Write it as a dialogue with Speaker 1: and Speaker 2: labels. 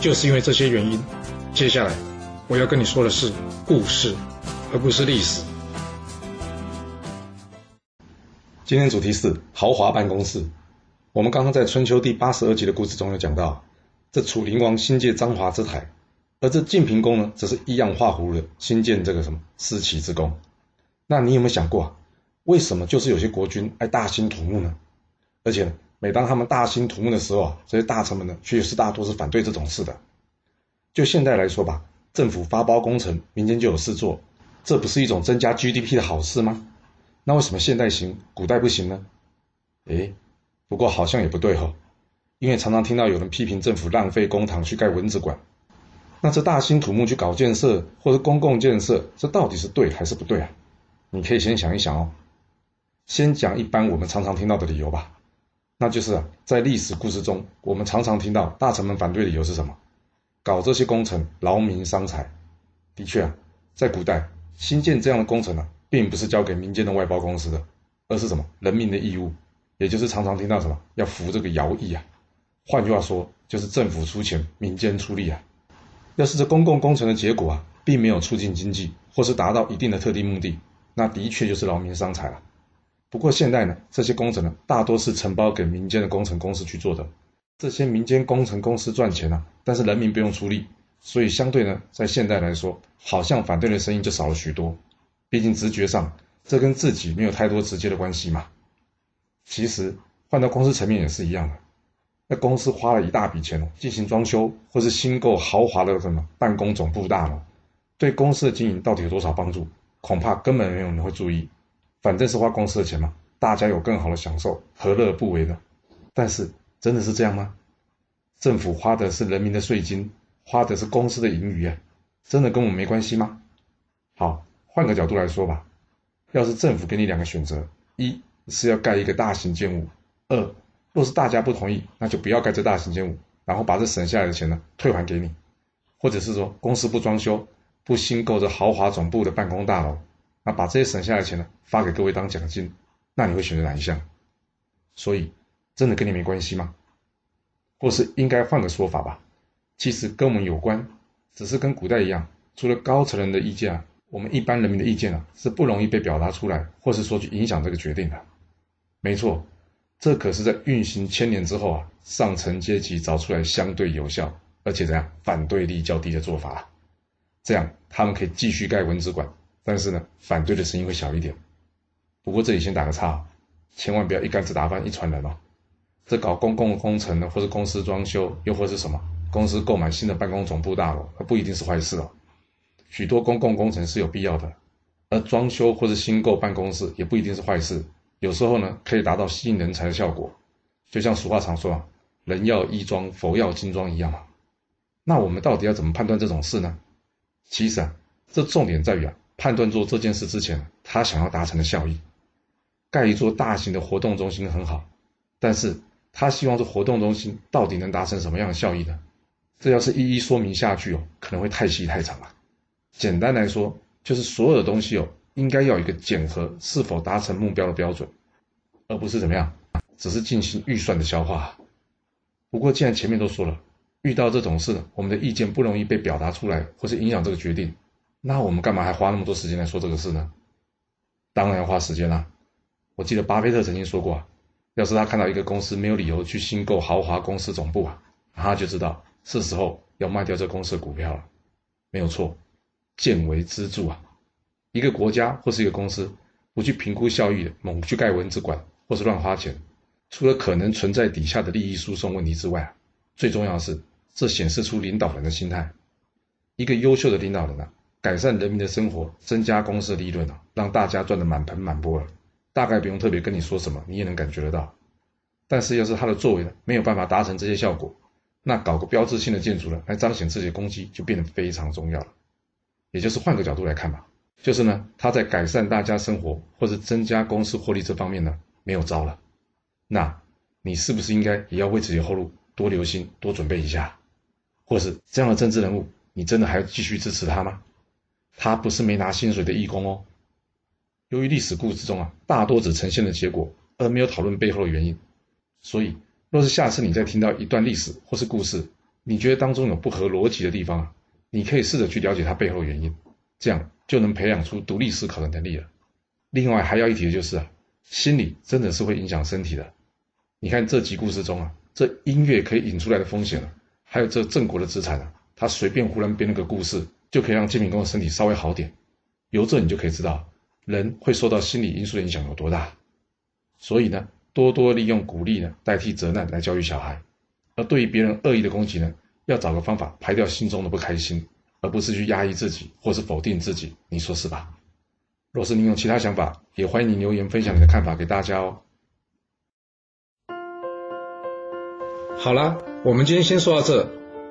Speaker 1: 就是因为这些原因，接下来我要跟你说的是故事，而不是历史。今天主题是豪华办公室。我们刚刚在春秋第八十二集的故事中有讲到，这楚灵王新建章华之台，而这晋平公呢，则是依样画葫芦的新建这个什么思齐之宫。那你有没有想过，为什么就是有些国君爱大兴土木呢？而且。每当他们大兴土木的时候啊，这些大臣们呢，却是大多是反对这种事的。就现在来说吧，政府发包工程，民间就有事做，这不是一种增加 GDP 的好事吗？那为什么现代行，古代不行呢？诶，不过好像也不对吼，因为常常听到有人批评政府浪费公帑去盖蚊子馆。那这大兴土木去搞建设或者公共建设，这到底是对还是不对啊？你可以先想一想哦。先讲一般我们常常听到的理由吧。那就是啊，在历史故事中，我们常常听到大臣们反对的理由是什么？搞这些工程劳民伤财。的确啊，在古代新建这样的工程呢，并不是交给民间的外包公司的，而是什么人民的义务，也就是常常听到什么要服这个徭役啊。换句话说，就是政府出钱，民间出力啊。要是这公共工程的结果啊，并没有促进经济，或是达到一定的特定目的，那的确就是劳民伤财了。不过现在呢，这些工程呢，大多是承包给民间的工程公司去做的。这些民间工程公司赚钱啊，但是人民不用出力，所以相对呢，在现代来说，好像反对的声音就少了许多。毕竟直觉上，这跟自己没有太多直接的关系嘛。其实换到公司层面也是一样的。那公司花了一大笔钱进行装修，或是新购豪华的什么办公总部大楼，对公司的经营到底有多少帮助？恐怕根本没有人会注意。反正是花公司的钱嘛，大家有更好的享受，何乐而不为呢？但是真的是这样吗？政府花的是人民的税金，花的是公司的盈余啊，真的跟我们没关系吗？好，换个角度来说吧，要是政府给你两个选择，一是要盖一个大型建物，二若是大家不同意，那就不要盖这大型建物，然后把这省下来的钱呢退还给你，或者是说公司不装修，不新购这豪华总部的办公大楼。那把这些省下来的钱呢，发给各位当奖金，那你会选择哪一项？所以，真的跟你没关系吗？或是应该换个说法吧？其实跟我们有关，只是跟古代一样，除了高层人的意见啊，我们一般人民的意见啊，是不容易被表达出来，或是说去影响这个决定的。没错，这可是在运行千年之后啊，上层阶级找出来相对有效，而且怎样反对力较低的做法，这样他们可以继续盖文字馆。但是呢，反对的声音会小一点。不过这里先打个岔，千万不要一竿子打翻一船人哦。这搞公共工程呢，或者公司装修，又或是什么公司购买新的办公总部大楼，那不一定是坏事哦。许多公共工程是有必要的，而装修或者新购办公室也不一定是坏事。有时候呢，可以达到吸引人才的效果。就像俗话常说啊，“人要衣装，佛要金装”一样嘛。那我们到底要怎么判断这种事呢？其实啊，这重点在于啊。判断做这件事之前，他想要达成的效益。盖一座大型的活动中心很好，但是他希望这活动中心到底能达成什么样的效益呢？这要是一一说明下去哦，可能会太细太长了。简单来说，就是所有的东西哦，应该要一个检核是否达成目标的标准，而不是怎么样，只是进行预算的消化。不过既然前面都说了，遇到这种事，我们的意见不容易被表达出来，或是影响这个决定。那我们干嘛还花那么多时间来说这个事呢？当然要花时间啦。我记得巴菲特曾经说过啊，要是他看到一个公司没有理由去新购豪华公司总部啊，他就知道是时候要卖掉这公司的股票了。没有错，见微知著啊。一个国家或是一个公司不去评估效益，猛去盖文字馆或是乱花钱，除了可能存在底下的利益输送问题之外啊，最重要的是这显示出领导人的心态。一个优秀的领导人啊。改善人民的生活，增加公司的利润啊，让大家赚得满盆满钵了，大概不用特别跟你说什么，你也能感觉得到。但是要是他的作为呢，没有办法达成这些效果，那搞个标志性的建筑呢，来彰显自己的功绩，就变得非常重要了。也就是换个角度来看吧，就是呢，他在改善大家生活或者增加公司获利这方面呢，没有招了。那你是不是应该也要为自己后路多留心、多准备一下？或是这样的政治人物，你真的还要继续支持他吗？他不是没拿薪水的义工哦。由于历史故事中啊，大多只呈现了结果，而没有讨论背后的原因，所以。若是下次你再听到一段历史或是故事，你觉得当中有不合逻辑的地方啊，你可以试着去了解它背后的原因，这样就能培养出独立思考的能力了。另外还要一提的就是啊，心理真的是会影响身体的。你看这集故事中啊，这音乐可以引出来的风险啊，还有这郑国的资产啊，他随便忽然编了个故事，就可以让金敏公的身体稍微好点。由这你就可以知道，人会受到心理因素的影响有多大。所以呢。多多利用鼓励呢，代替责难来教育小孩，而对于别人恶意的攻击呢，要找个方法排掉心中的不开心，而不是去压抑自己或是否定自己，你说是吧？若是你有其他想法，也欢迎你留言分享你的看法给大家哦。
Speaker 2: 好啦，我们今天先说到这。